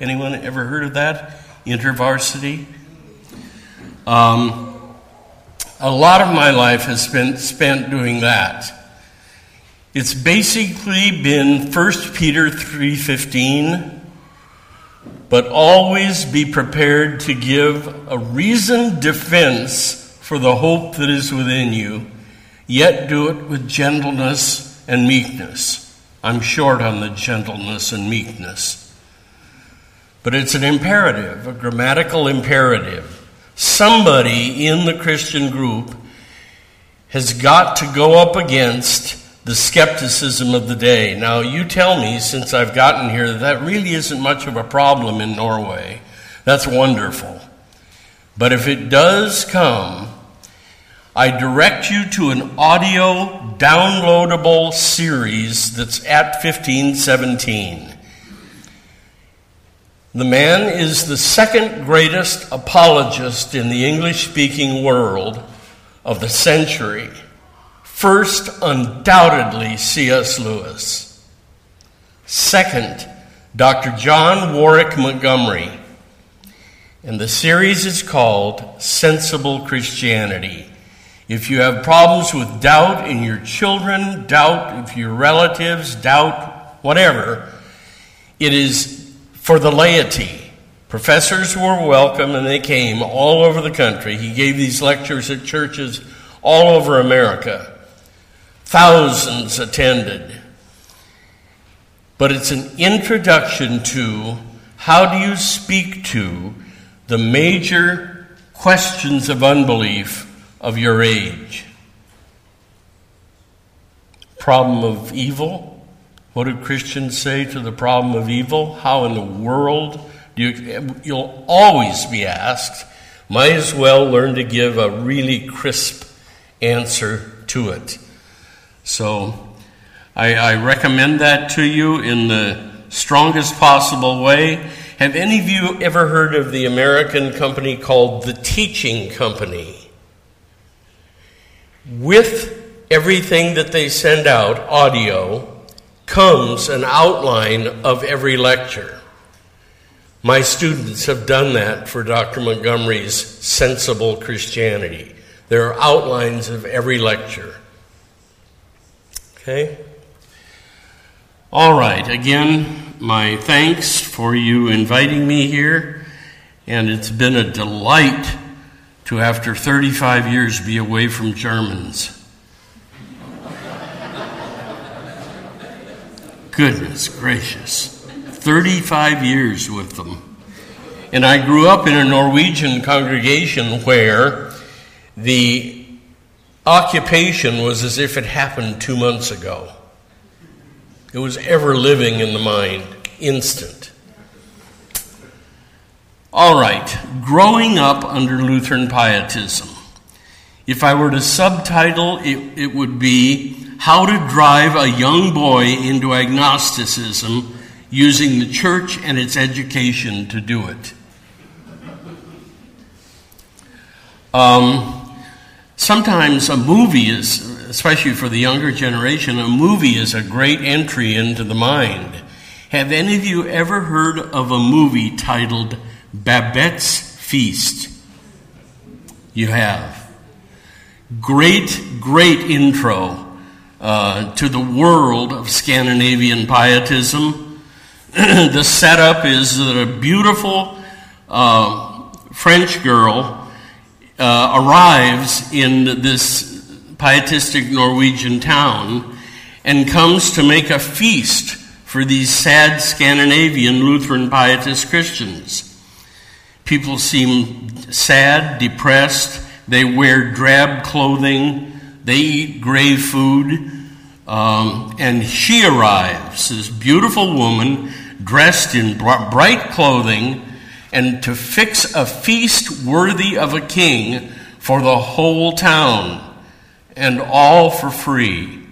Anyone ever heard of that? InterVarsity? Um, a lot of my life has been spent doing that. It's basically been 1 Peter 3:15, but always be prepared to give a reasoned defense for the hope that is within you, yet do it with gentleness and meekness. I'm short on the gentleness and meekness. But it's an imperative, a grammatical imperative somebody in the Christian group has got to go up against the skepticism of the day. Now, you tell me, since I've gotten here, that, that really isn't much of a problem in Norway. That's wonderful. But if it does come, I direct you to an audio downloadable series that's at 1517. The man is the second greatest apologist in the English speaking world of the century. First, undoubtedly, C.S. Lewis. Second, Dr. John Warwick Montgomery. And the series is called Sensible Christianity. If you have problems with doubt in your children, doubt with your relatives, doubt whatever, it is for the laity. Professors were welcome and they came all over the country. He gave these lectures at churches all over America. Thousands attended. But it's an introduction to how do you speak to the major questions of unbelief of your age? Problem of evil what do Christians say to the problem of evil? How in the world do you, you'll always be asked, might as well learn to give a really crisp answer to it. So I, I recommend that to you in the strongest possible way. Have any of you ever heard of the American company called the Teaching Company? With everything that they send out, audio, comes an outline of every lecture. My students have done that for Dr. Montgomery's Sensible Christianity. There are outlines of every lecture. Okay? All right, again, my thanks for you inviting me here, and it's been a delight to, after 35 years, be away from Germans. Goodness gracious. 35 years with them. And I grew up in a Norwegian congregation where the occupation was as if it happened two months ago. It was ever living in the mind, instant. All right, growing up under Lutheran pietism. If I were to subtitle, it, it would be how to drive a young boy into agnosticism using the church and its education to do it. Um, sometimes a movie is, especially for the younger generation, a movie is a great entry into the mind. Have any of you ever heard of a movie titled Babette's Feast? You have. Great, great intro uh, to the world of Scandinavian pietism. the setup is that a beautiful uh, French girl uh, arrives in this pietistic Norwegian town and comes to make a feast for these sad Scandinavian Lutheran pietist Christians. People seem sad, depressed, they wear drab clothing, they eat grave food. Um, and she arrives, this beautiful woman dressed in bright clothing, and to fix a feast worthy of a king for the whole town, and all for free.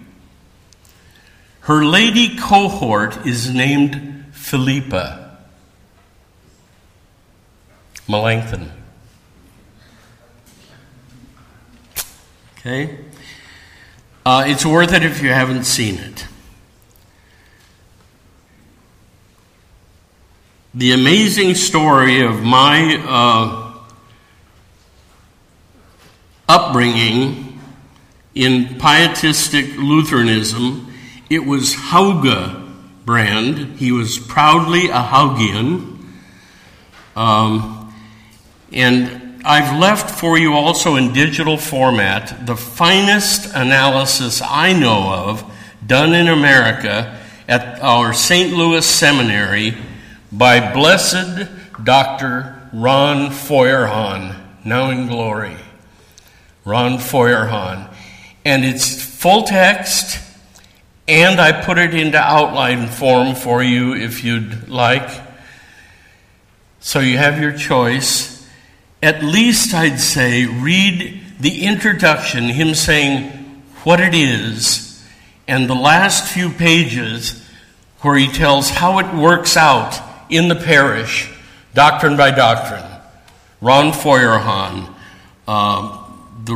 Her lady cohort is named Philippa Melanchthon. Okay? Uh, it's worth it if you haven't seen it. the amazing story of my uh, upbringing in pietistic Lutheranism. It was Hauge brand. He was proudly a Haugian. Um, and I've left for you also in digital format the finest analysis I know of done in America at our St. Louis Seminary by blessed Dr. Ron Feuerhahn, now in glory. Ron Feuerhahn. And it's full text, and I put it into outline form for you if you'd like. So you have your choice. At least I'd say read the introduction, him saying what it is, and the last few pages where he tells how it works out in the parish, doctrine by doctrine. Ron Feuerhahn, uh, the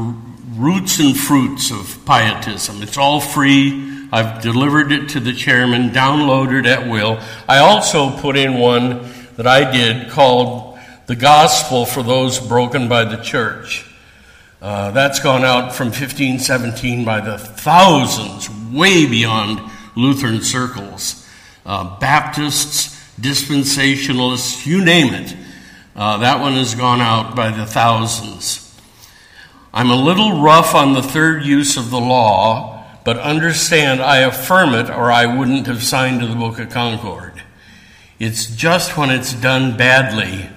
roots and fruits of pietism. It's all free. I've delivered it to the chairman, downloaded at will. I also put in one that I did called The Gospel for Those Broken by the Church. Uh, that's gone out from 1517 by the thousands, way beyond Lutheran circles. Uh, Baptists, dispensationalists, you name it. Uh, that one has gone out by the thousands. I'm a little rough on the third use of the law, but understand I affirm it or I wouldn't have signed to the Book of Concord. It's just when it's done badly,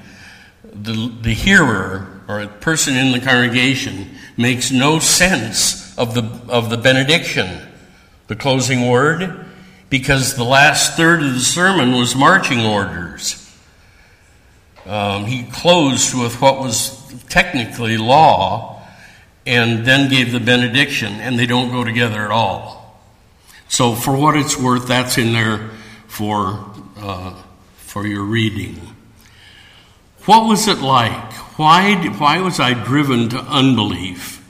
the, the hearer or a person in the congregation makes no sense of the, of the benediction, the closing word, because the last third of the sermon was marching orders. Um, he closed with what was technically law and then gave the benediction, and they don't go together at all. So, for what it's worth, that's in there for, uh, for your reading. What was it like? Why, why was I driven to unbelief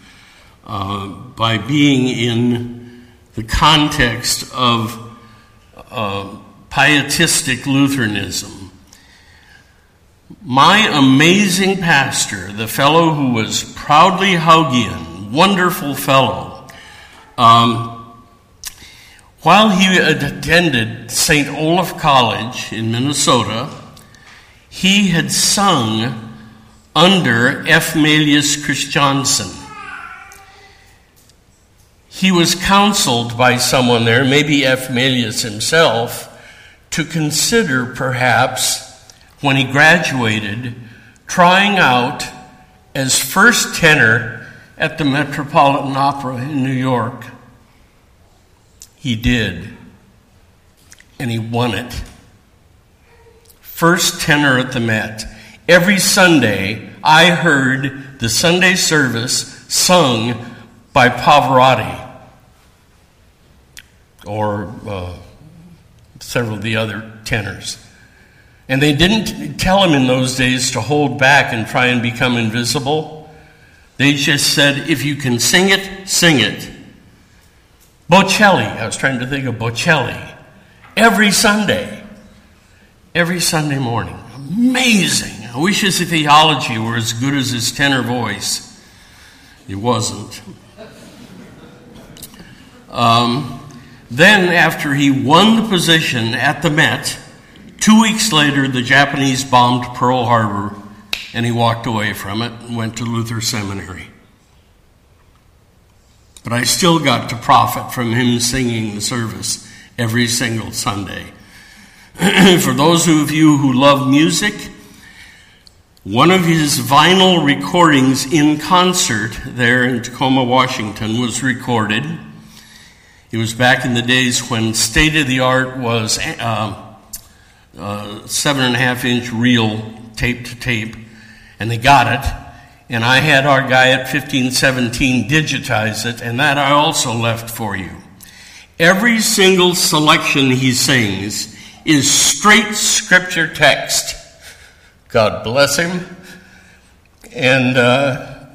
uh, by being in the context of uh, pietistic Lutheranism. My amazing pastor, the fellow who was proudly Haugean, wonderful fellow, um, while he attended St. Olaf College in Minnesota, he had sung under F. Melius Christiansen he was counseled by someone there, maybe F. Melius himself, to consider perhaps, when he graduated, trying out as first tenor at the Metropolitan Opera in New York. He did, and he won it. First tenor at the Met. Every Sunday, I heard the Sunday service sung by Pavarotti or uh, several of the other tenors. And they didn't tell him in those days to hold back and try and become invisible. They just said, if you can sing it, sing it. Bocelli, I was trying to think of Bocelli. Every Sunday, every Sunday morning. Amazing. I wish his theology were as good as his tenor voice. It wasn't. Um, then, after he won the position at the Met, two weeks later, the Japanese bombed Pearl Harbor and he walked away from it and went to Luther Seminary. But I still got to profit from him singing the service every single Sunday. For those of you who love music, one of his vinyl recordings in concert there in Tacoma, Washington was recorded. It was back in the days when state of the art was uh, uh, seven and a half inch reel tape to tape, and they got it. And I had our guy at 1517 digitize it, and that I also left for you. Every single selection he sings is straight scripture text. God bless him. And uh,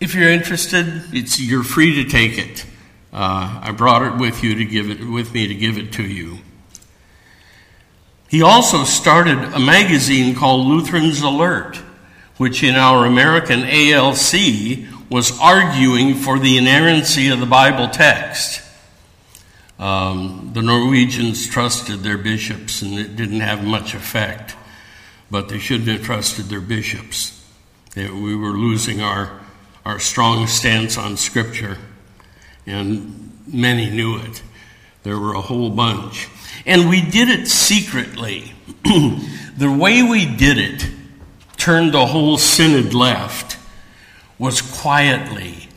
if you're interested, it's, you're free to take it. Uh, I brought it with you to give it with me to give it to you. He also started a magazine called Lutherans Alert, which in our American ALC was arguing for the inerrancy of the Bible text. Um, the Norwegians trusted their bishops, and it didn't have much effect, but they shouldn't have trusted their bishops. we were losing our, our strong stance on Scripture, and many knew it. There were a whole bunch. And we did it secretly. the way we did it turned the whole synod left was quietly.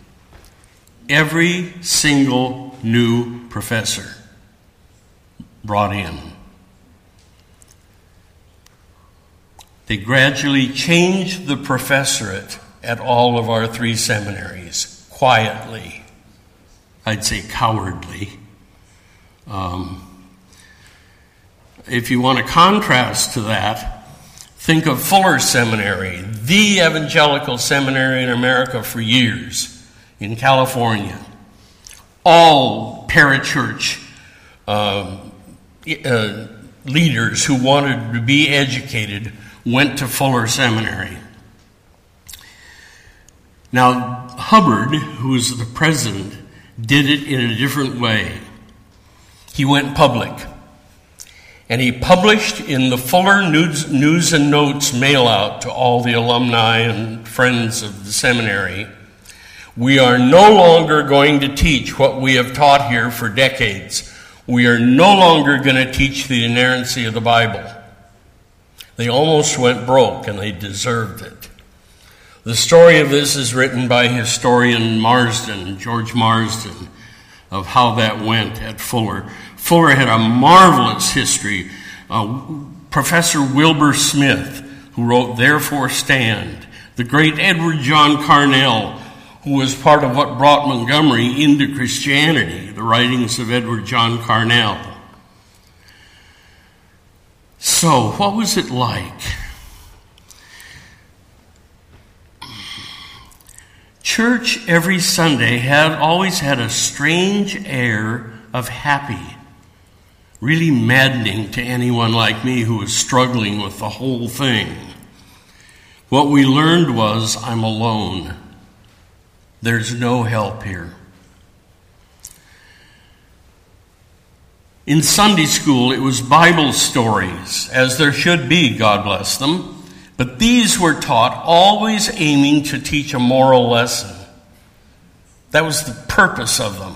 Every single new professor brought in. They gradually changed the professorate at all of our three seminaries, quietly. I'd say cowardly. Um, if you want to contrast to that, think of Fuller Seminary, the evangelical seminary in America for years in California. All parachurch uh, uh, leaders who wanted to be educated went to Fuller Seminary. Now, Hubbard, who was the president, did it in a different way. He went public. And he published in the Fuller News, News and Notes mail out to all the alumni and friends of the seminary We are no longer going to teach what we have taught here for decades. We are no longer going to teach the inerrancy of the Bible. They almost went broke and they deserved it. The story of this is written by historian Marsden, George Marsden, of how that went at Fuller. Fuller had a marvelous history. Uh, Professor Wilbur Smith, who wrote Therefore Stand, the great Edward John Carnell, who was part of what brought Montgomery into Christianity, the writings of Edward John Carnell. So, what was it like? Church every Sunday had always had a strange air of happy really maddening to anyone like me who was struggling with the whole thing. What we learned was I'm alone. There's no help here. In Sunday school, it was Bible stories, as there should be, God bless them. But these were taught always aiming to teach a moral lesson. That was the purpose of them.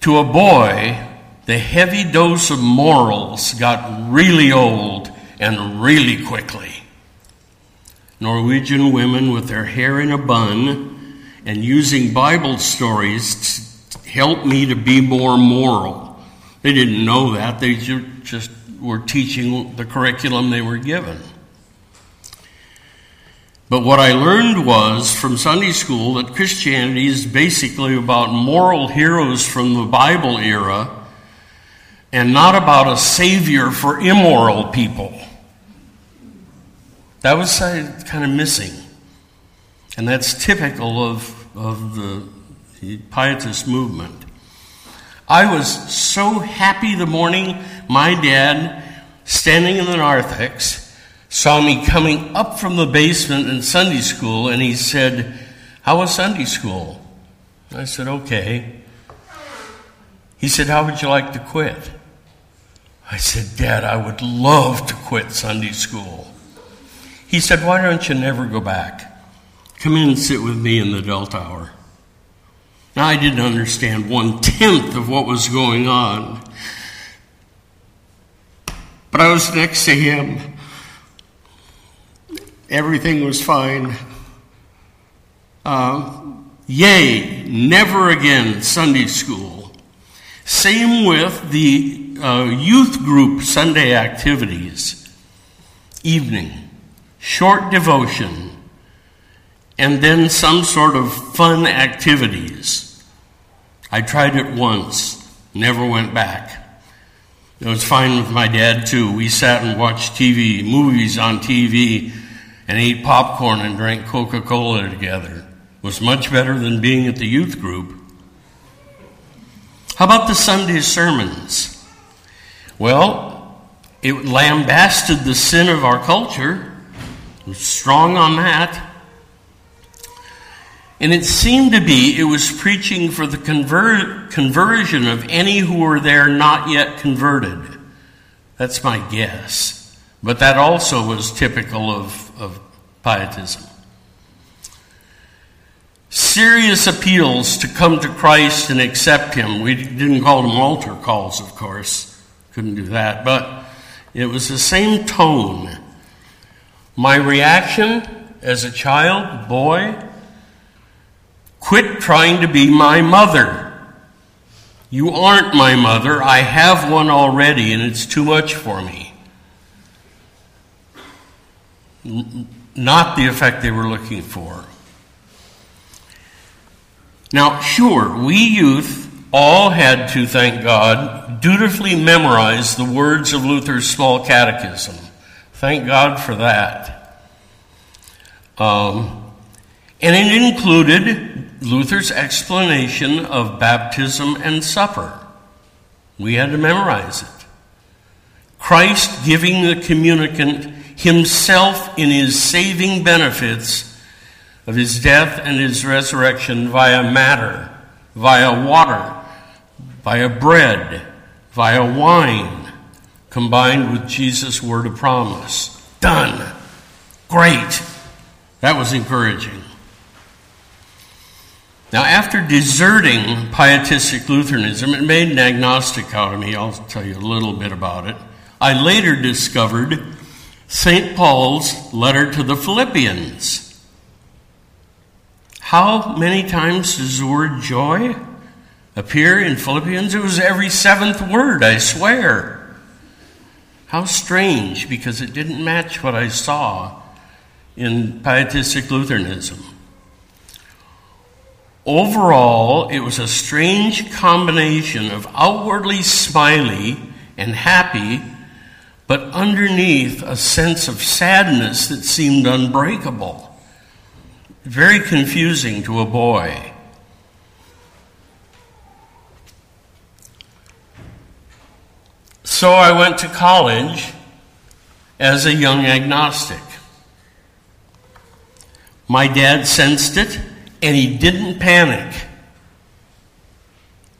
To a boy, the heavy dose of morals got really old and really quickly. Norwegian women with their hair in a bun and using Bible stories to help me to be more moral. They didn't know that, they just were teaching the curriculum they were given. But what I learned was from Sunday school that Christianity is basically about moral heroes from the Bible era and not about a savior for immoral people. That was kind of missing. And that's typical of, of the, the pietist movement. I was so happy the morning my dad, standing in the narthex, saw me coming up from the basement in Sunday school, and he said, How was Sunday school? I said, Okay. He said, How would you like to quit? I said, Dad, I would love to quit Sunday school. He said, Why don't you never go back? Come in and sit with me in the Delta Hour. Now, I didn't understand one tenth of what was going on, but I was next to him. Everything was fine. Uh, yay, never again Sunday school. Same with the uh, youth group Sunday activities, evening, short devotion, and then some sort of fun activities. I tried it once, never went back. It was fine with my dad too. We sat and watched TV, movies on TV, and ate popcorn and drank Coca Cola together. It was much better than being at the youth group. How about the Sunday sermons? Well, It lambasted the sin of our culture, was strong on that. And it seemed to be it was preaching for the conver- conversion of any who were there not yet converted. That's my guess. But that also was typical of, of pietism. Serious appeals to come to Christ and accept Him. We didn't call them altar calls, of course. Couldn't do that. But it was the same tone. My reaction as a child, boy, quit trying to be my mother. You aren't my mother. I have one already, and it's too much for me. Not the effect they were looking for. Now, sure, we youth all had to, thank God, dutifully memorize the words of Luther's small catechism. Thank God for that. Um, and it included Luther's explanation of baptism and supper. We had to memorize it. Christ giving the communicant himself in his saving benefits of his death and his resurrection via matter, via water, via bread, via wine, combined with Jesus' word of promise. Done. Great. That was encouraging. Now, after deserting pietistic Lutheranism, it made an agnostic out of me. I'll tell you a little bit about it. I later discovered St. Paul's letter to the Philippians. How many times does the word joy appear in Philippians? It was every seventh word, I swear. How strange, because it didn't match what I saw in Pietistic Lutheranism. Overall, it was a strange combination of outwardly smiley and happy, but underneath a sense of sadness that seemed unbreakable very confusing to a boy. So I went to college as a young agnostic. My dad sensed it and he didn't panic.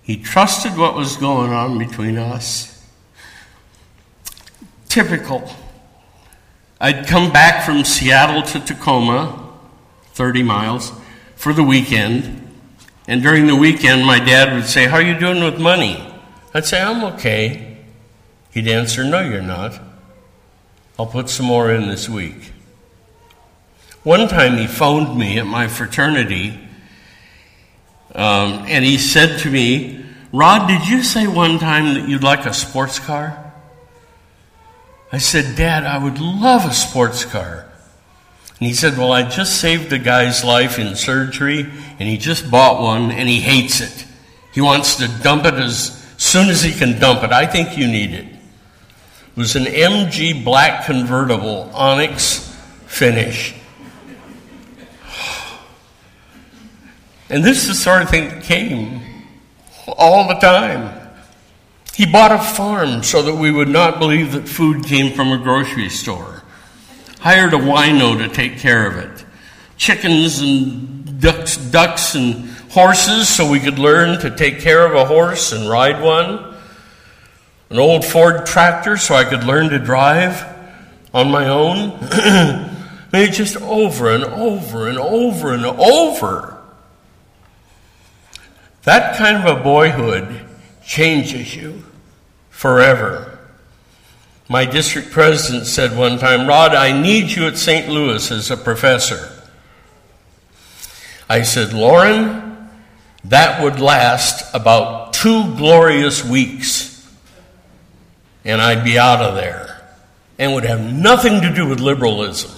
He trusted what was going on between us. Typical. I'd come back from Seattle to Tacoma 30 miles for the weekend. And during the weekend, my dad would say, How are you doing with money? I'd say, I'm okay. He'd answer, No, you're not. I'll put some more in this week. One time he phoned me at my fraternity um, and he said to me, Rod, did you say one time that you'd like a sports car? I said, Dad, I would love a sports car. And he said, Well, I just saved a guy's life in surgery, and he just bought one, and he hates it. He wants to dump it as soon as he can dump it. I think you need it. It was an MG black convertible, onyx finish. And this is the sort of thing that came all the time. He bought a farm so that we would not believe that food came from a grocery store hired a wino to take care of it. Chickens and ducks, ducks and horses so we could learn to take care of a horse and ride one. An old Ford tractor so I could learn to drive on my own. Maybe just over and over and over and over. That kind of a boyhood changes you forever. My district president said one time, Rod, I need you at St. Louis as a professor. I said, Lauren, that would last about two glorious weeks, and I'd be out of there, and would have nothing to do with liberalism.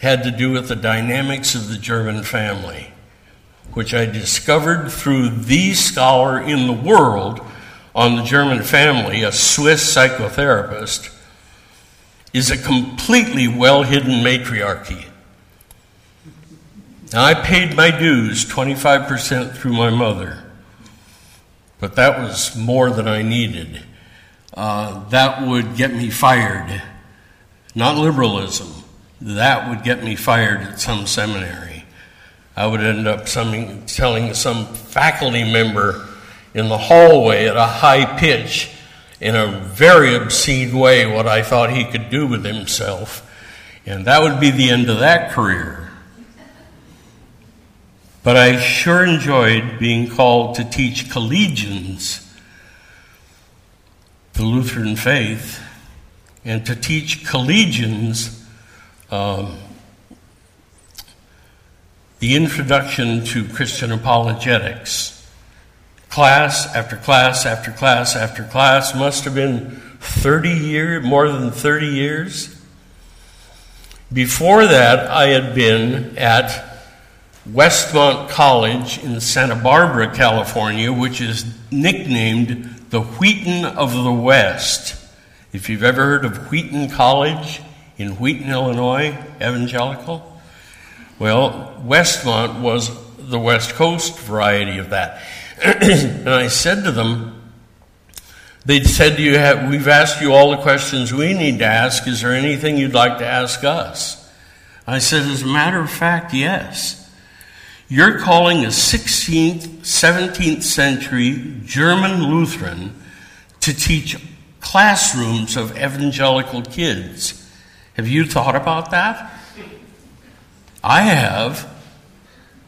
Had to do with the dynamics of the German family, which I discovered through the scholar in the world on the German family, a Swiss psychotherapist, is a completely well hidden matriarchy. Now, I paid my dues 25% through my mother, but that was more than I needed. Uh, that would get me fired. Not liberalism. That would get me fired at some seminary. I would end up some, telling some faculty member in the hallway at a high pitch in a very obscene way what I thought he could do with himself. And that would be the end of that career. But I sure enjoyed being called to teach collegians the Lutheran faith and to teach collegians um, the introduction to Christian apologetics. Class after class after class after class must have been 30 years, more than 30 years. Before that, I had been at Westmont College in Santa Barbara, California, which is nicknamed the Wheaton of the West. If you've ever heard of Wheaton College in Wheaton, Illinois, evangelical, well, Westmont was the West Coast variety of that. and I said to them, they said, Do you have, We've asked you all the questions we need to ask. Is there anything you'd like to ask us? I said, As a matter of fact, yes. You're calling a 16th, 17th century German Lutheran to teach classrooms of evangelical kids. Have you thought about that? I have.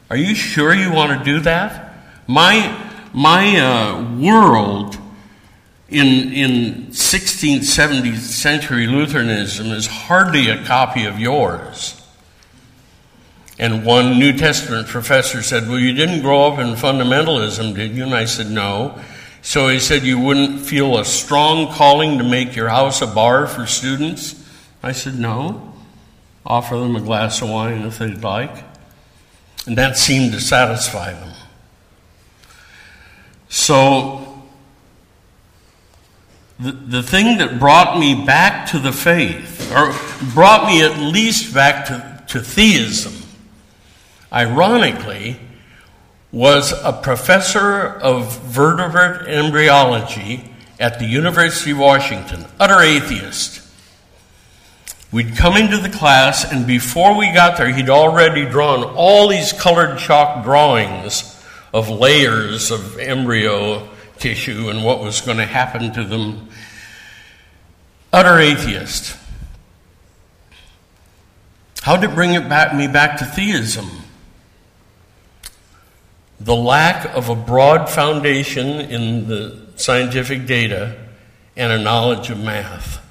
Are you sure you want to do that? My, my uh, world in, in 16th, 17th century Lutheranism is hardly a copy of yours. And one New Testament professor said, Well, you didn't grow up in fundamentalism, did you? And I said, No. So he said, You wouldn't feel a strong calling to make your house a bar for students? I said, No. Offer them a glass of wine if they'd like. And that seemed to satisfy them. So, the, the thing that brought me back to the faith, or brought me at least back to, to theism, ironically, was a professor of vertebrate embryology at the University of Washington, utter atheist. We'd come into the class, and before we got there, he'd already drawn all these colored chalk drawings of layers of embryo tissue and what was going to happen to them. Utter atheist. How did it bring it back, me back to theism? The lack of a broad foundation in the scientific data and a knowledge of math.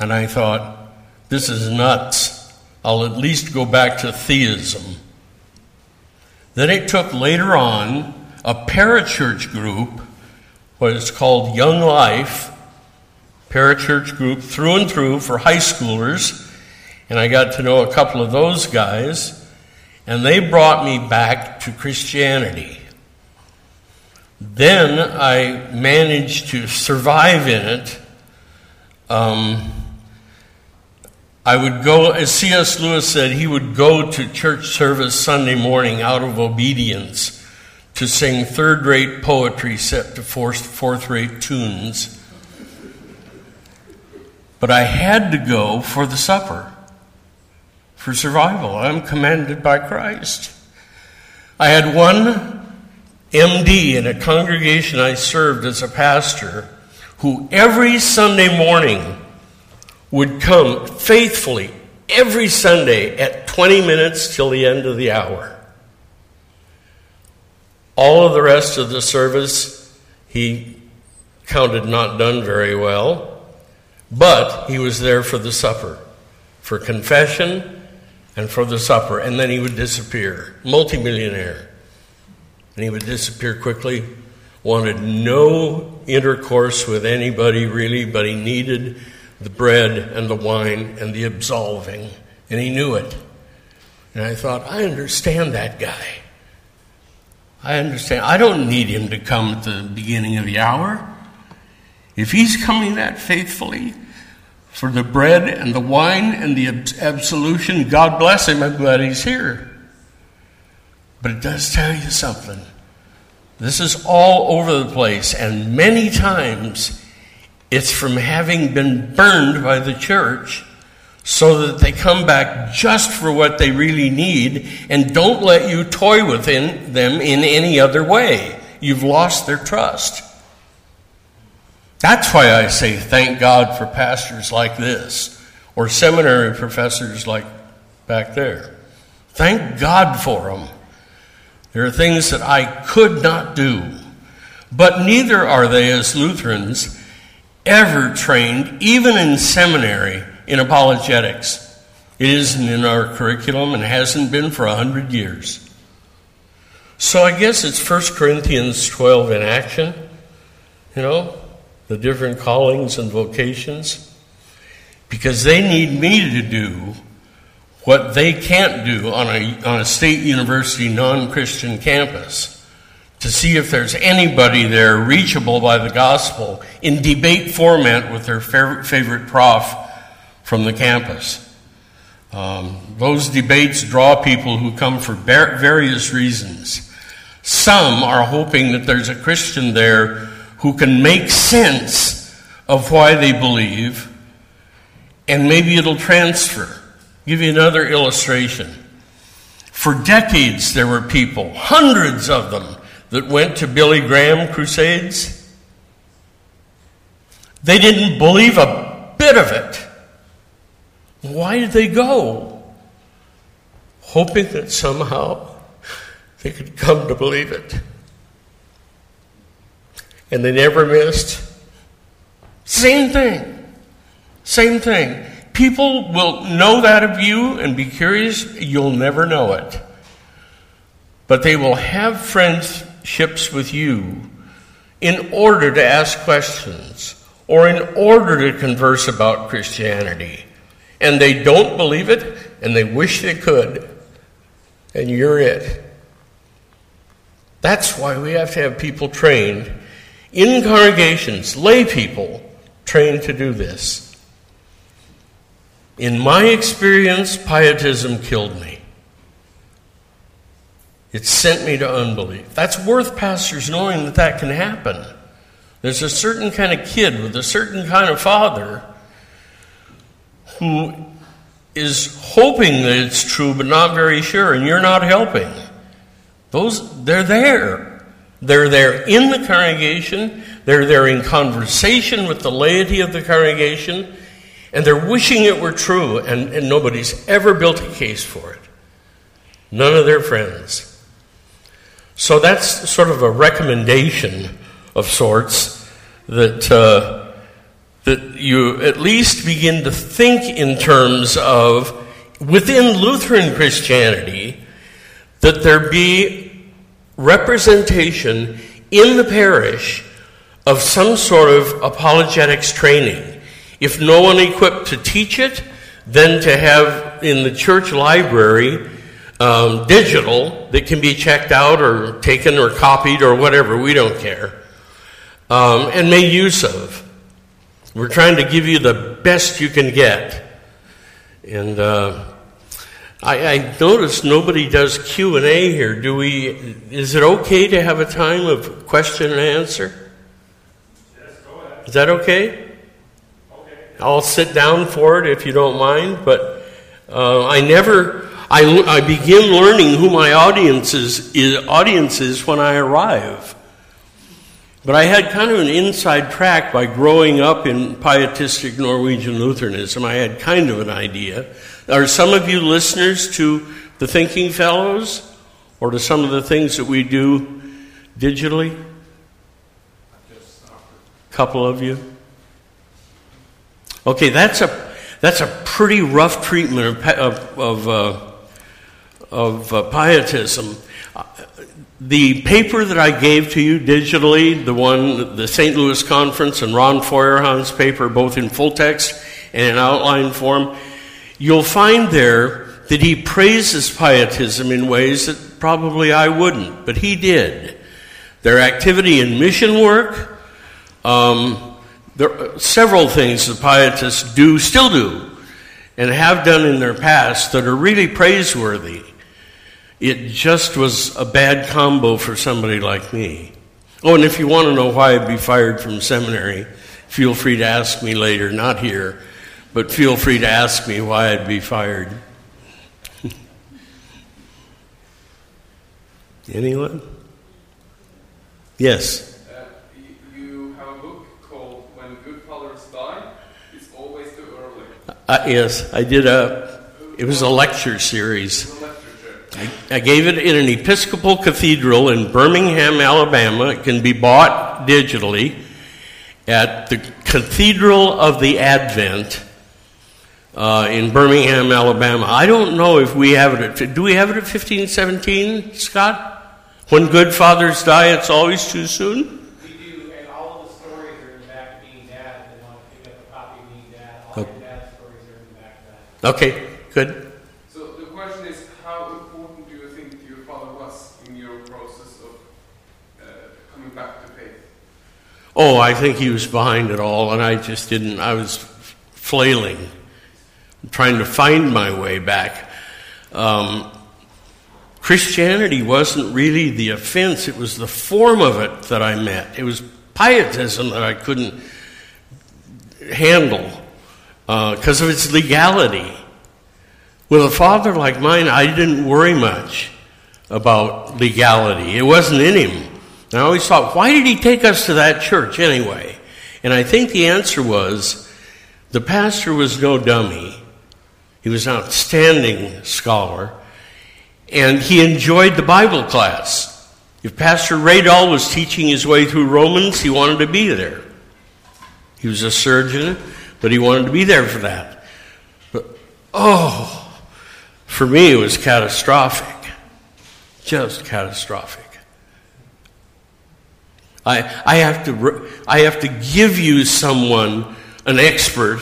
And I thought, this is nuts. I'll at least go back to theism. Then it took later on a parachurch group, what is called Young Life, parachurch group through and through for high schoolers. And I got to know a couple of those guys and they brought me back to Christianity. Then I managed to survive in it. Um, I would go, as C.S. Lewis said, he would go to church service Sunday morning out of obedience to sing third rate poetry set to fourth rate tunes. But I had to go for the supper for survival. I'm commanded by Christ. I had one MD in a congregation I served as a pastor who every Sunday morning would come faithfully every Sunday at 20 minutes till the end of the hour. All of the rest of the service he counted not done very well, but he was there for the supper, for confession and for the supper, and then he would disappear. Multimillionaire. And he would disappear quickly. Wanted no intercourse with anybody really, but he needed the bread and the wine and the absolving, and he knew it. And I thought, I understand that guy. I understand. I don't need him to come at the beginning of the hour. If he's coming that faithfully, for the bread and the wine and the absolution. God bless him. I'm glad he's here. But it does tell you something. This is all over the place, and many times It's from having been burned by the church so that they come back just for what they really need and don't let you toy with them in any other way. You've lost their trust. That's why I say thank God for pastors like this or seminary professors like back there. Thank God for them. There are things that I could not do, but neither are they, as Lutherans, ever trained, even in seminary, in apologetics. It isn't in our curriculum and hasn't been for a hundred years. So I guess it's 1 Corinthians 12 in action, you know, the different callings and vocations, because they need me to do what they can't do on a, on a state university non Christian campus to see if there's anybody there reachable by the gospel in debate format with their favorite prof from the campus. Um, those debates draw people who come for various reasons. Some are hoping that there's a Christian there who can make sense of why they believe, and maybe it'll transfer. I'll give you another illustration. For decades, there were people, hundreds of them, that went to Billy Graham crusades. They didn't believe a bit of it. Why did they go? Hoping that somehow they could come to believe it. And they never missed. Same thing. Same thing. People will know that of you and be curious. You'll never know it. But they will have friendships with you in order to ask questions or in order to converse about Christianity and they don't believe it, and they wish they could, and you're it. That's why we have to have people trained in congregations, lay people trained to do this. In my experience, pietism killed me. It sent me to unbelief. That's worth pastors knowing that that can happen. There's a certain kind of kid with a certain kind of father who is hoping that it's true but not very sure, and you're not helping. Those, they're there. They're there in the congregation, they're there in conversation with the laity of the congregation, and they're wishing it were true, and, and nobody's ever built a case for it. None of their friends. So that's sort of a recommendation of sorts that. Uh, that you at least begin to think in terms of within Lutheran Christianity that there be representation in the parish of some sort of apologetics training. If no one equipped to teach it, then to have in the church library um, digital that can be checked out or taken or copied or whatever, we don't care, um, and made use of. We're trying to give you the best you can get. And uh, I, I notice nobody does Q and A here. Do we? Is it okay to have a time of question and answer? Yes, go ahead. Is that okay? Okay. I'll sit down for it if you don't mind. But uh, I never. I, I begin learning who my audience is, is, audience is when I arrive. But I had kind of an inside track by growing up in pietistic Norwegian Lutheranism. I had kind of an idea. Are some of you listeners to the Thinking Fellows or to some of the things that we do digitally? A couple of you. Okay, that's a that's a pretty rough treatment of of of, uh, of uh, pietism the paper that I gave to you digitally, the one, the St. Louis Conference and Ron Feuerhahn's paper, both in full text and in outline form, you'll find there that he praises pietism in ways that probably I wouldn't, but he did. Their activity in mission work, um, there several things the pietists do, still do, and have done in their past that are really praiseworthy. It just was a bad combo for somebody like me. Oh, and if you want to know why I'd be fired from seminary, feel free to ask me later, not here, but feel free to ask me why I'd be fired. Anyone? Yes. Uh, you, you have a book called When Good Fathers Die. It's always too early. Uh, yes, I did a. It was a lecture series. A literature. I, I gave it in an Episcopal cathedral in Birmingham, Alabama. It can be bought digitally at the Cathedral of the Advent uh, in Birmingham, Alabama. I don't know if we have it at. Do we have it at 1517, Scott? When good fathers die, it's always too soon? We do, and all of the stories are in the back of Being Dad. They want to pick up a copy of Being Dad, all your dad's stories are in the back of that. Okay, good. So the question is, how important do you think your father was in your process of uh, coming back to faith? Oh, I think he was behind it all, and I just didn't. I was flailing, trying to find my way back. Um, Christianity wasn't really the offense, it was the form of it that I met. It was pietism that I couldn't handle because of its legality. With a father like mine, I didn't worry much about legality, it wasn't in him. And I always thought, why did he take us to that church anyway? And I think the answer was the pastor was no dummy. He was an outstanding scholar, and he enjoyed the Bible class. If Pastor Radall was teaching his way through Romans, he wanted to be there. He was a surgeon, but he wanted to be there for that. But, oh, for me, it was catastrophic. Just catastrophic. I, I, have to, I have to give you someone, an expert,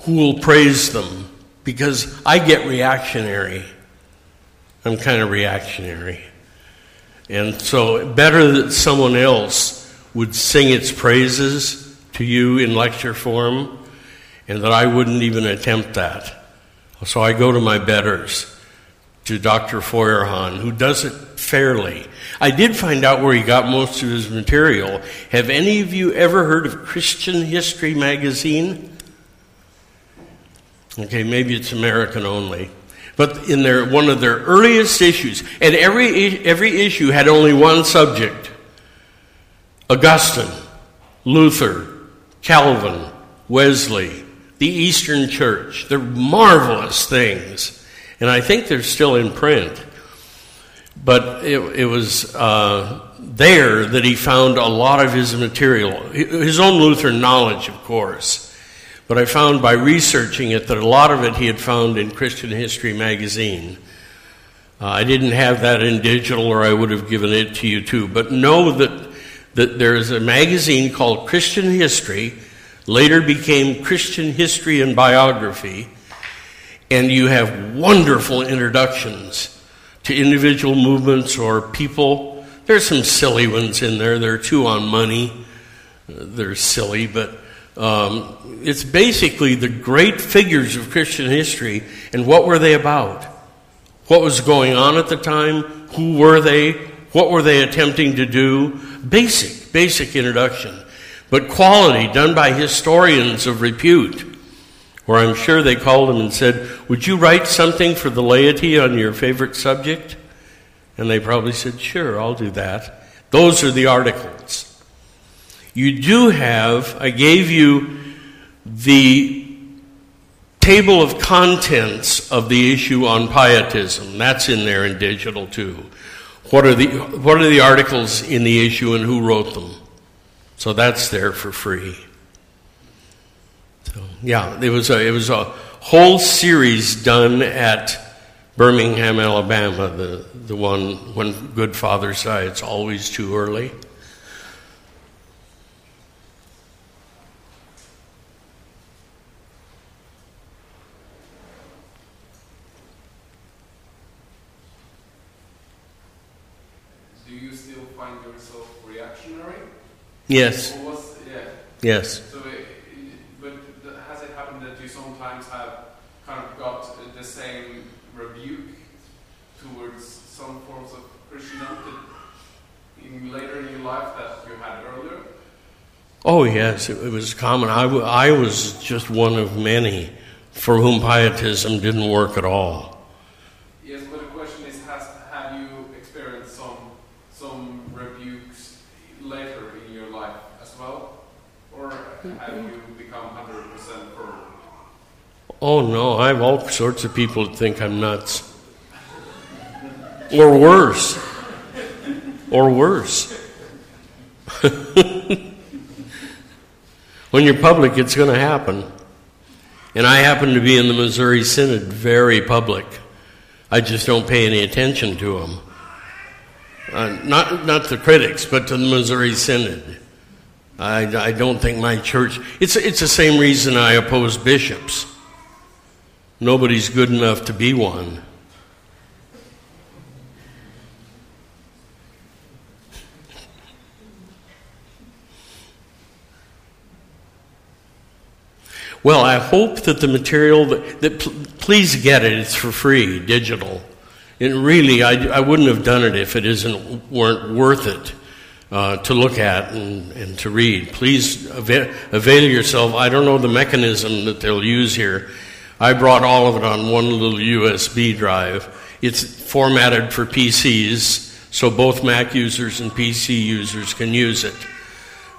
who will praise them because I get reactionary. I'm kind of reactionary. And so, better that someone else would sing its praises to you in lecture form, and that I wouldn't even attempt that. So, I go to my betters, to Dr. Feuerhahn, who does it fairly. I did find out where he got most of his material. Have any of you ever heard of Christian History magazine? Okay, maybe it's American only. But in their one of their earliest issues, and every every issue had only one subject: Augustine, Luther, Calvin, Wesley, the Eastern Church. They're marvelous things, and I think they're still in print. But it, it was uh, there that he found a lot of his material, his own Lutheran knowledge, of course. But I found by researching it that a lot of it he had found in Christian History magazine. Uh, I didn't have that in digital, or I would have given it to you too. But know that, that there is a magazine called Christian History, later became Christian History and Biography, and you have wonderful introductions to individual movements or people. There's some silly ones in there. There are two on money. They're silly, but um, it's basically the great figures of Christian history and what were they about? What was going on at the time? Who were they? What were they attempting to do? Basic, basic introduction. But quality done by historians of repute, where I'm sure they called him and said, Would you write something for the laity on your favorite subject? And they probably said, Sure, I'll do that. Those are the articles. You do have, I gave you the table of contents of the issue on pietism. That's in there in digital too. What are the, what are the articles in the issue and who wrote them? So that's there for free. So, yeah, it was a, it was a whole series done at Birmingham, Alabama, the, the one when Good Father Die, it's always too early. Do you still find yourself reactionary? Yes, yeah. yes. So, it, but has it happened that you sometimes have kind of got the same rebuke towards some forms of Christianity in later in your life that you had earlier? Oh, yes, it, it was common. I, w- I was just one of many for whom pietism didn't work at all. Yes, but the question is, has have you experienced some some rebukes later in your life as well, or have you become hundred percent firm? Oh, no, I have all sorts of people that think I'm nuts. Or worse. Or worse. when you're public, it's going to happen. And I happen to be in the Missouri Synod very public. I just don't pay any attention to them. Uh, not, not the critics, but to the Missouri Synod. I, I don't think my church. It's, it's the same reason I oppose bishops. Nobody's good enough to be one. Well, I hope that the material that, that pl- please get it. It's for free, digital. And really, I, I wouldn't have done it if it isn't weren't worth it uh, to look at and, and to read. Please avail, avail yourself. I don't know the mechanism that they'll use here. I brought all of it on one little USB drive. It's formatted for PCs, so both Mac users and PC users can use it.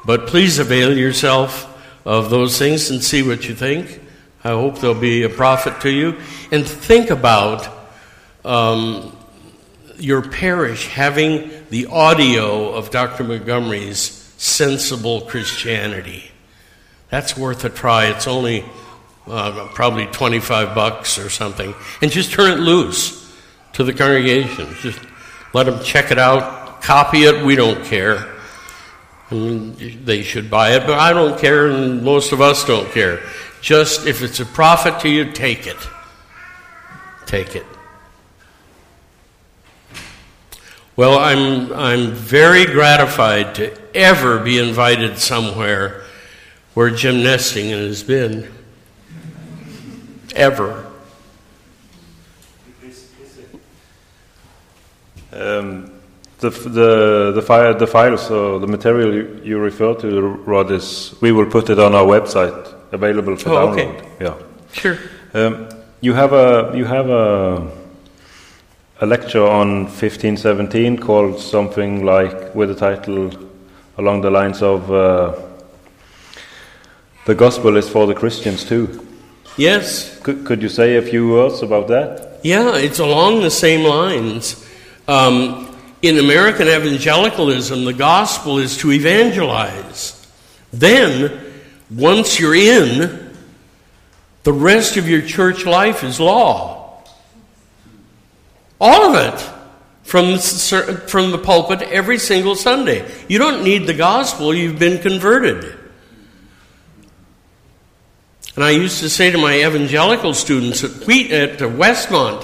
But please avail yourself of those things and see what you think. I hope they'll be a profit to you. And think about um, your parish having the audio of Dr. Montgomery's sensible Christianity. That's worth a try. It's only uh, probably 25 bucks or something. And just turn it loose to the congregation. Just let them check it out, copy it. We don't care. And they should buy it, but I don't care, and most of us don't care. Just if it's a profit to you, take it. Take it. Well, I'm, I'm very gratified to ever be invited somewhere where Jim Nestingen has been. Ever. Um, the, the, the, file, the files, so the material you, you refer to, Rod, is we will put it on our website, available for Oh, okay. download. Yeah. Sure. Um, you have a you have a a lecture on 1517 called something like with the title along the lines of uh, the gospel is for the Christians too. Yes. Could, could you say a few words about that? Yeah, it's along the same lines. Um, in American evangelicalism, the gospel is to evangelize. Then, once you're in, the rest of your church life is law. All of it. From the, from the pulpit every single Sunday. You don't need the gospel, you've been converted. And I used to say to my evangelical students at, Wheat, at uh, Westmont,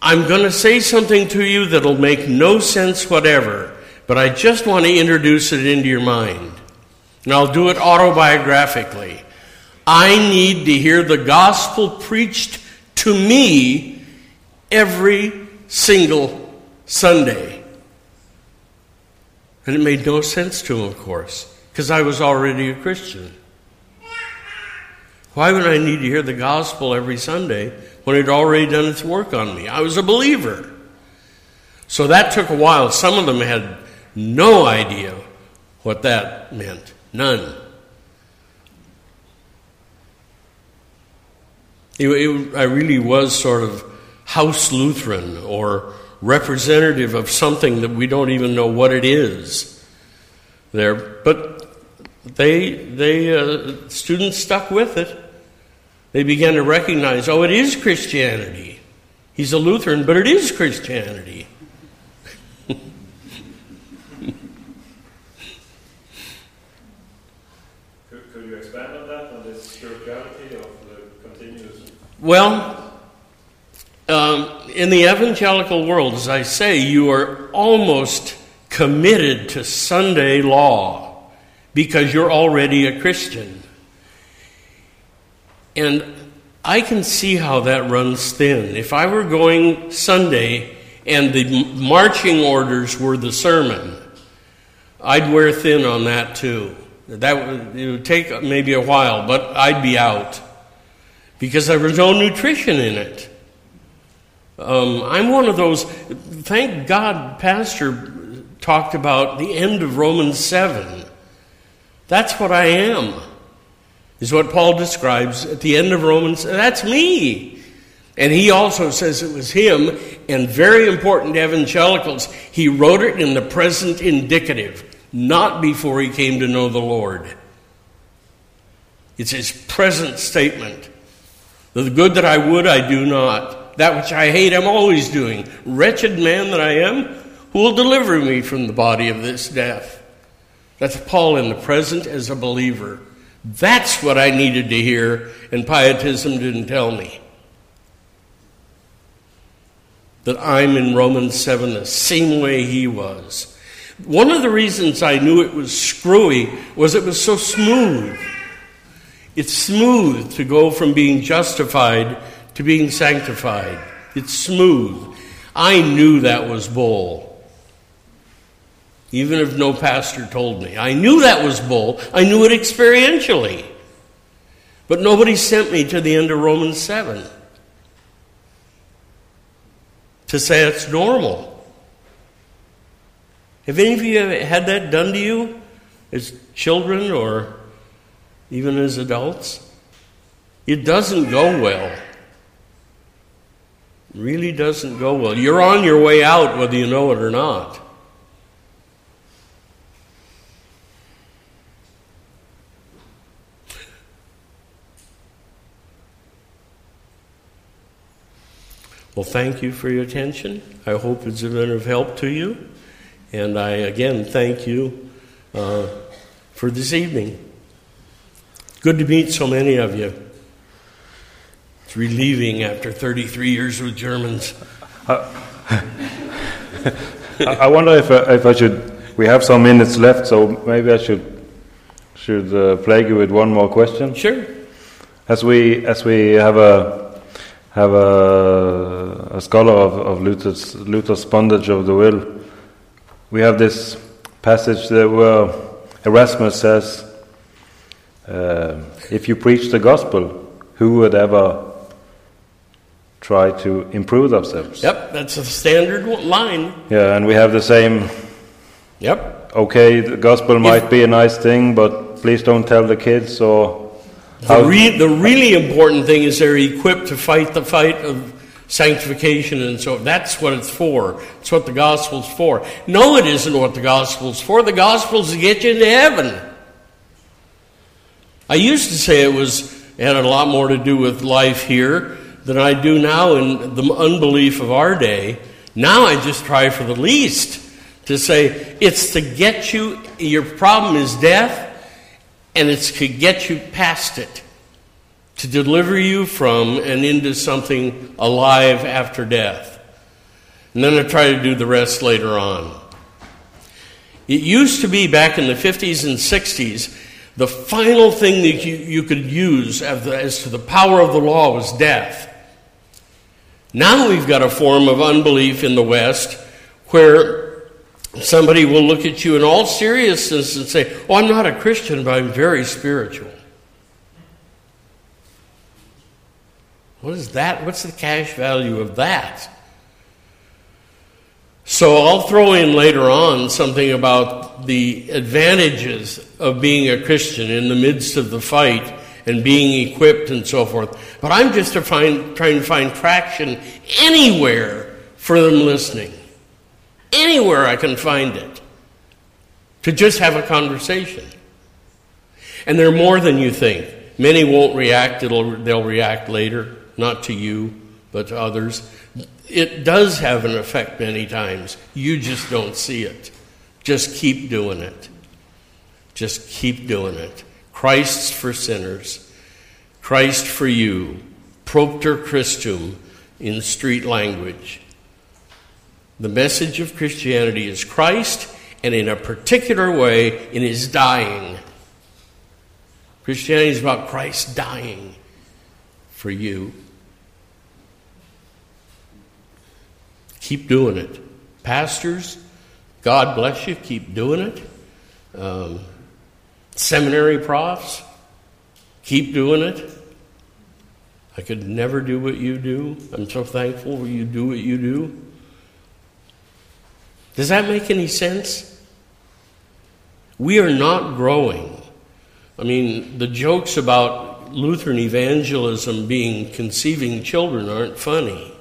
I'm going to say something to you that'll make no sense whatever, but I just want to introduce it into your mind. And I'll do it autobiographically. I need to hear the gospel preached to me every single Sunday. And it made no sense to him, of course, because I was already a Christian. Why would I need to hear the gospel every Sunday when it had already done its work on me? I was a believer. So that took a while. Some of them had no idea what that meant. None. It, it, I really was sort of house Lutheran or representative of something that we don't even know what it is there. But they, they uh, students stuck with it. They began to recognize, oh, it is Christianity. He's a Lutheran, but it is Christianity. Could, could you expand on that, on this spirituality of the continuous? Well, um, in the evangelical world, as I say, you are almost committed to Sunday law because you're already a Christian. And I can see how that runs thin. If I were going Sunday and the marching orders were the sermon, I'd wear thin on that too. That would, it would take maybe a while, but I'd be out because there was no nutrition in it. Um, I'm one of those. Thank God, Pastor talked about the end of Romans 7. That's what I am, is what Paul describes at the end of Romans. That's me. And he also says it was him, and very important to evangelicals, he wrote it in the present indicative, not before he came to know the Lord. It's his present statement. The good that I would, I do not. That which I hate, I'm always doing. Wretched man that I am, who will deliver me from the body of this death? That's Paul in the present as a believer. That's what I needed to hear, and Pietism didn't tell me that I'm in Romans 7 the same way he was. One of the reasons I knew it was screwy was it was so smooth. It's smooth to go from being justified to being sanctified. It's smooth. I knew that was bull. Even if no pastor told me. I knew that was bull. I knew it experientially. But nobody sent me to the end of Romans 7 to say it's normal. Have any of you had that done to you as children or even as adults? It doesn't go well. Really doesn't go well. You're on your way out whether you know it or not. Well, thank you for your attention. I hope it's been of help to you. And I again thank you uh, for this evening. Good to meet so many of you. It's relieving after 33 years with Germans. I wonder if I, if I should. We have some minutes left, so maybe I should should uh, plague you with one more question. Sure. As we as we have a have a, a scholar of, of Luther's, Luther's bondage of the will. We have this passage that where Erasmus says, uh, "If you preach the gospel, who would ever try to improve themselves?" Yep, that's a standard line. Yeah, and we have the same. Yep. Okay, the gospel might be a nice thing, but please don't tell the kids or the, re- the really important thing is they're equipped to fight the fight of sanctification and so that's what it's for. It's what the gospel's for. No, it isn't what the gospel's for. The gospel's to get you into heaven. I used to say it was it had a lot more to do with life here than I do now in the unbelief of our day. Now I just try for the least to say it's to get you your problem is death and it's to get you past it, to deliver you from and into something alive after death. And then I try to do the rest later on. It used to be back in the 50s and 60s, the final thing that you, you could use as, the, as to the power of the law was death. Now we've got a form of unbelief in the West where Somebody will look at you in all seriousness and say, Oh, I'm not a Christian, but I'm very spiritual. What is that? What's the cash value of that? So I'll throw in later on something about the advantages of being a Christian in the midst of the fight and being equipped and so forth. But I'm just to find, trying to find traction anywhere for them listening anywhere I can find it to just have a conversation. And they're more than you think. Many won't react, It'll, they'll react later, not to you, but to others. It does have an effect many times. You just don't see it. Just keep doing it. Just keep doing it. Christ's for sinners, Christ for you, propter Christum in street language. The message of Christianity is Christ, and in a particular way, in his dying. Christianity is about Christ dying for you. Keep doing it. Pastors, God bless you. Keep doing it. um, seminary profs. Keep doing it. I could never do what you do. I'm so thankful you do what you do. Does that make any sense? We are not growing. I mean, the jokes about Lutheran evangelism being conceiving children aren't funny.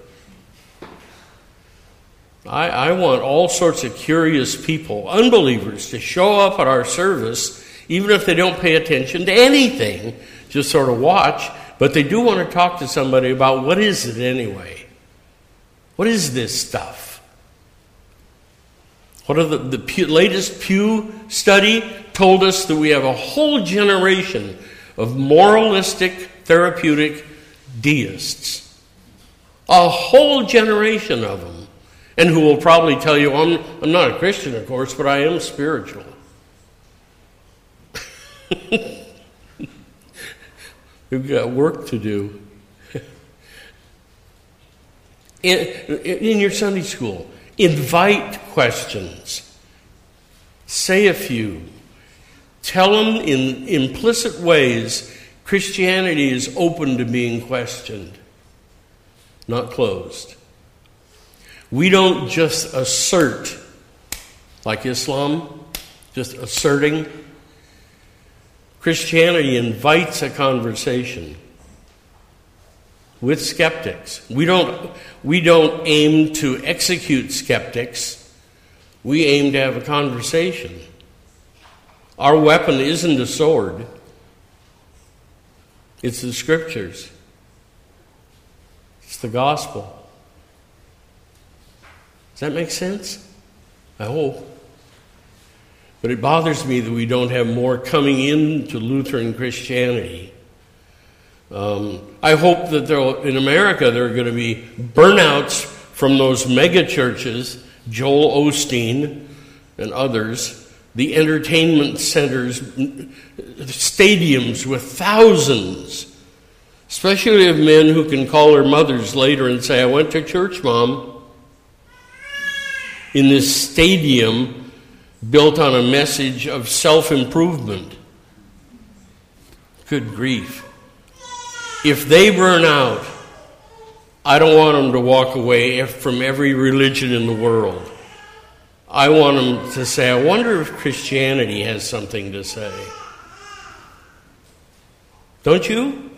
I, I, want all sorts of curious people, unbelievers, to show up at our service, even if they don't pay attention to anything, just sort of watch, but they do want to talk to somebody about what is it anyway? What is this stuff? What are the, the Pew, latest Pew study told us that we have a whole generation of moralistic, therapeutic deists. A whole generation of them and who will probably tell you, I'm, I'm not a Christian, of course, but I am spiritual. You've got work to do. in, in your Sunday school, invite questions. Say a few. Tell them in implicit ways Christianity is open to being questioned, not closed. We don't just assert, like Islam, just asserting. Christianity invites a conversation with skeptics. We don't, we don't aim to execute skeptics, we aim to have a conversation. Our weapon isn't a sword, it's the scriptures, it's the gospel. Does that make sense? I hope. But it bothers me that we don't have more coming into Lutheran Christianity. Um, I hope that in America there are going to be burnouts from those mega churches, Joel Osteen and others, the entertainment centers, stadiums with thousands, especially of men who can call their mothers later and say, I went to church, mom in this stadium built on a message of self improvement. Good grief. If they burn out, I don't want them to walk away from every religion in the world. I want them to say, I wonder if Christianity has something to say. Don't you?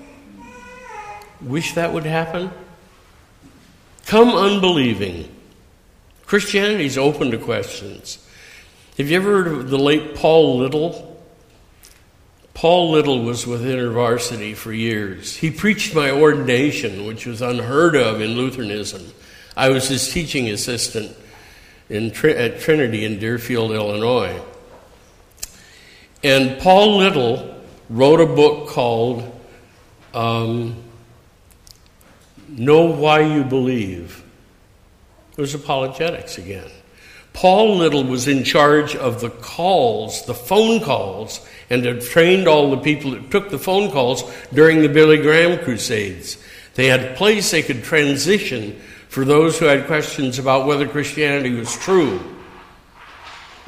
Wish that would happen? Come unbelieving. Christianity is open to questions. Have you ever heard of the late Paul Little? Paul Little was with InterVarsity for years. He preached my ordination, which was unheard of in Lutheranism. I was his teaching assistant in, at Trinity in Deerfield, Illinois. And Paul Little wrote a book called um, Know Why You Believe. It was apologetics again. Paul Little was in charge of the calls, the phone calls, and had trained all the people that took the phone calls during the Billy Graham Crusades. They had a place they could transition for those who had questions about whether Christianity was true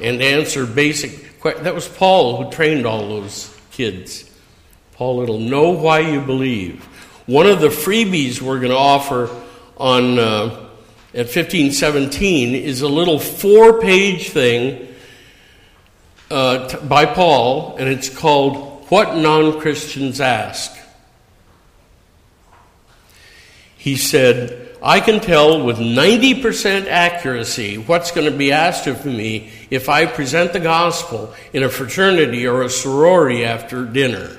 and answer basic questions. that was Paul who trained all those kids. Paul Little, know why you believe. One of the freebies we're going to offer on uh, at 1517 is a little four page thing uh, t- by Paul, and it's called What Non Christians Ask. He said, I can tell with 90% accuracy what's going to be asked of me if I present the gospel in a fraternity or a sorority after dinner.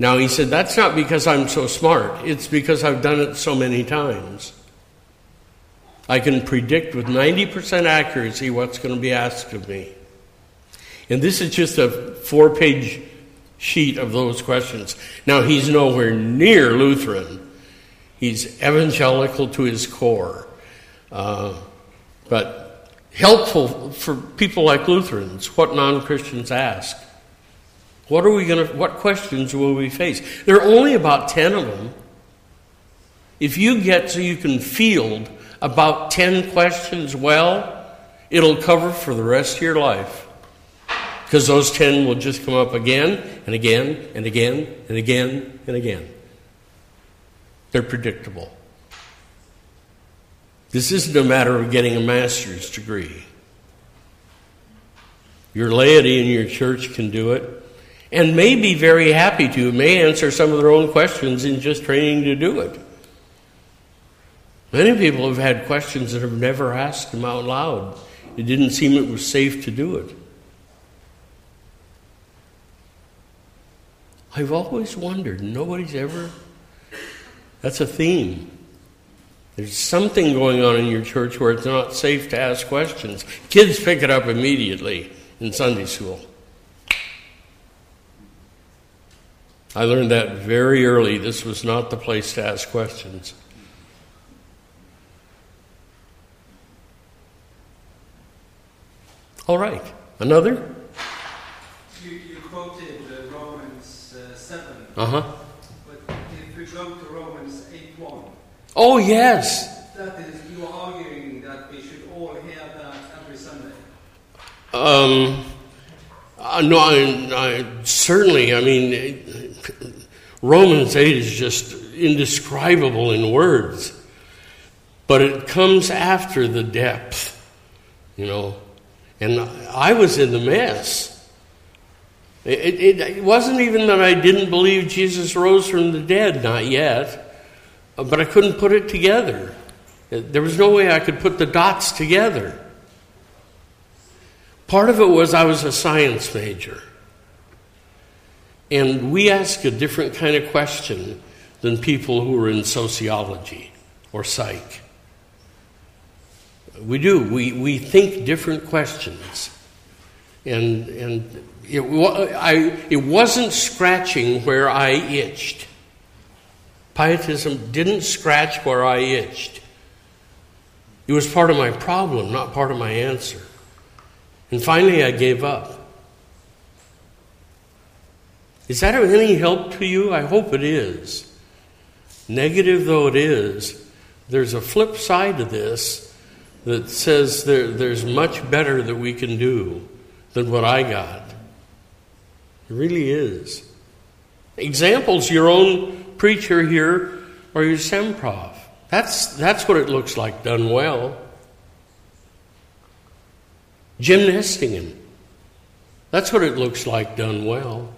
Now, he said, that's not because I'm so smart, it's because I've done it so many times. I can predict with 90% accuracy what's going to be asked of me. And this is just a four page sheet of those questions. Now, he's nowhere near Lutheran, he's evangelical to his core. Uh, but helpful for people like Lutherans, what non Christians ask. What are we going to, what questions will we face? There are only about 10 of them. If you get so you can field about 10 questions well, it'll cover for the rest of your life. Because those 10 will just come up again and again and again and again and again. They're predictable. This isn't a matter of getting a master's degree. Your laity in your church can do it and may be very happy to, may answer some of their own questions in just training to do it. Many people have had questions that have never asked them out loud. It didn't seem it was safe to do it. I've always wondered, nobody's ever. That's a theme. There's something going on in your church where it's not safe to ask questions. Kids pick it up immediately in Sunday school. I learned that very early. This was not the place to ask questions. All right. Another? You, you quoted uh, Romans uh, 7, Uh huh. but if we go to Romans 8 1, Oh, yes. that is, you are arguing that we should all hear that every Sunday. Um, uh, no, I, I, certainly. I mean, Romans 8 is just indescribable in words. But it comes after the depth, you know. And I was in the mess. It, it, it wasn't even that I didn't believe Jesus rose from the dead, not yet, but I couldn't put it together. There was no way I could put the dots together. Part of it was I was a science major. And we ask a different kind of question than people who are in sociology or psych. We do. We, we think different questions. And, and it, I, it wasn't scratching where I itched. Pietism didn't scratch where I itched. It was part of my problem, not part of my answer. And finally, I gave up. Is that of any help to you? I hope it is. Negative though it is, there's a flip side to this that says there, there's much better that we can do than what I got. It really is. Examples your own preacher here or your semprof. That's, that's what it looks like done well. Jim Nestingen. That's what it looks like done well.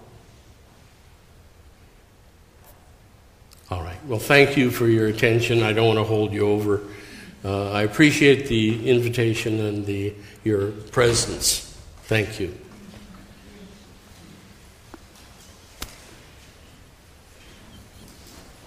All right. Well, thank you for your attention. I don't want to hold you over. Uh, I appreciate the invitation and the, your presence. Thank you.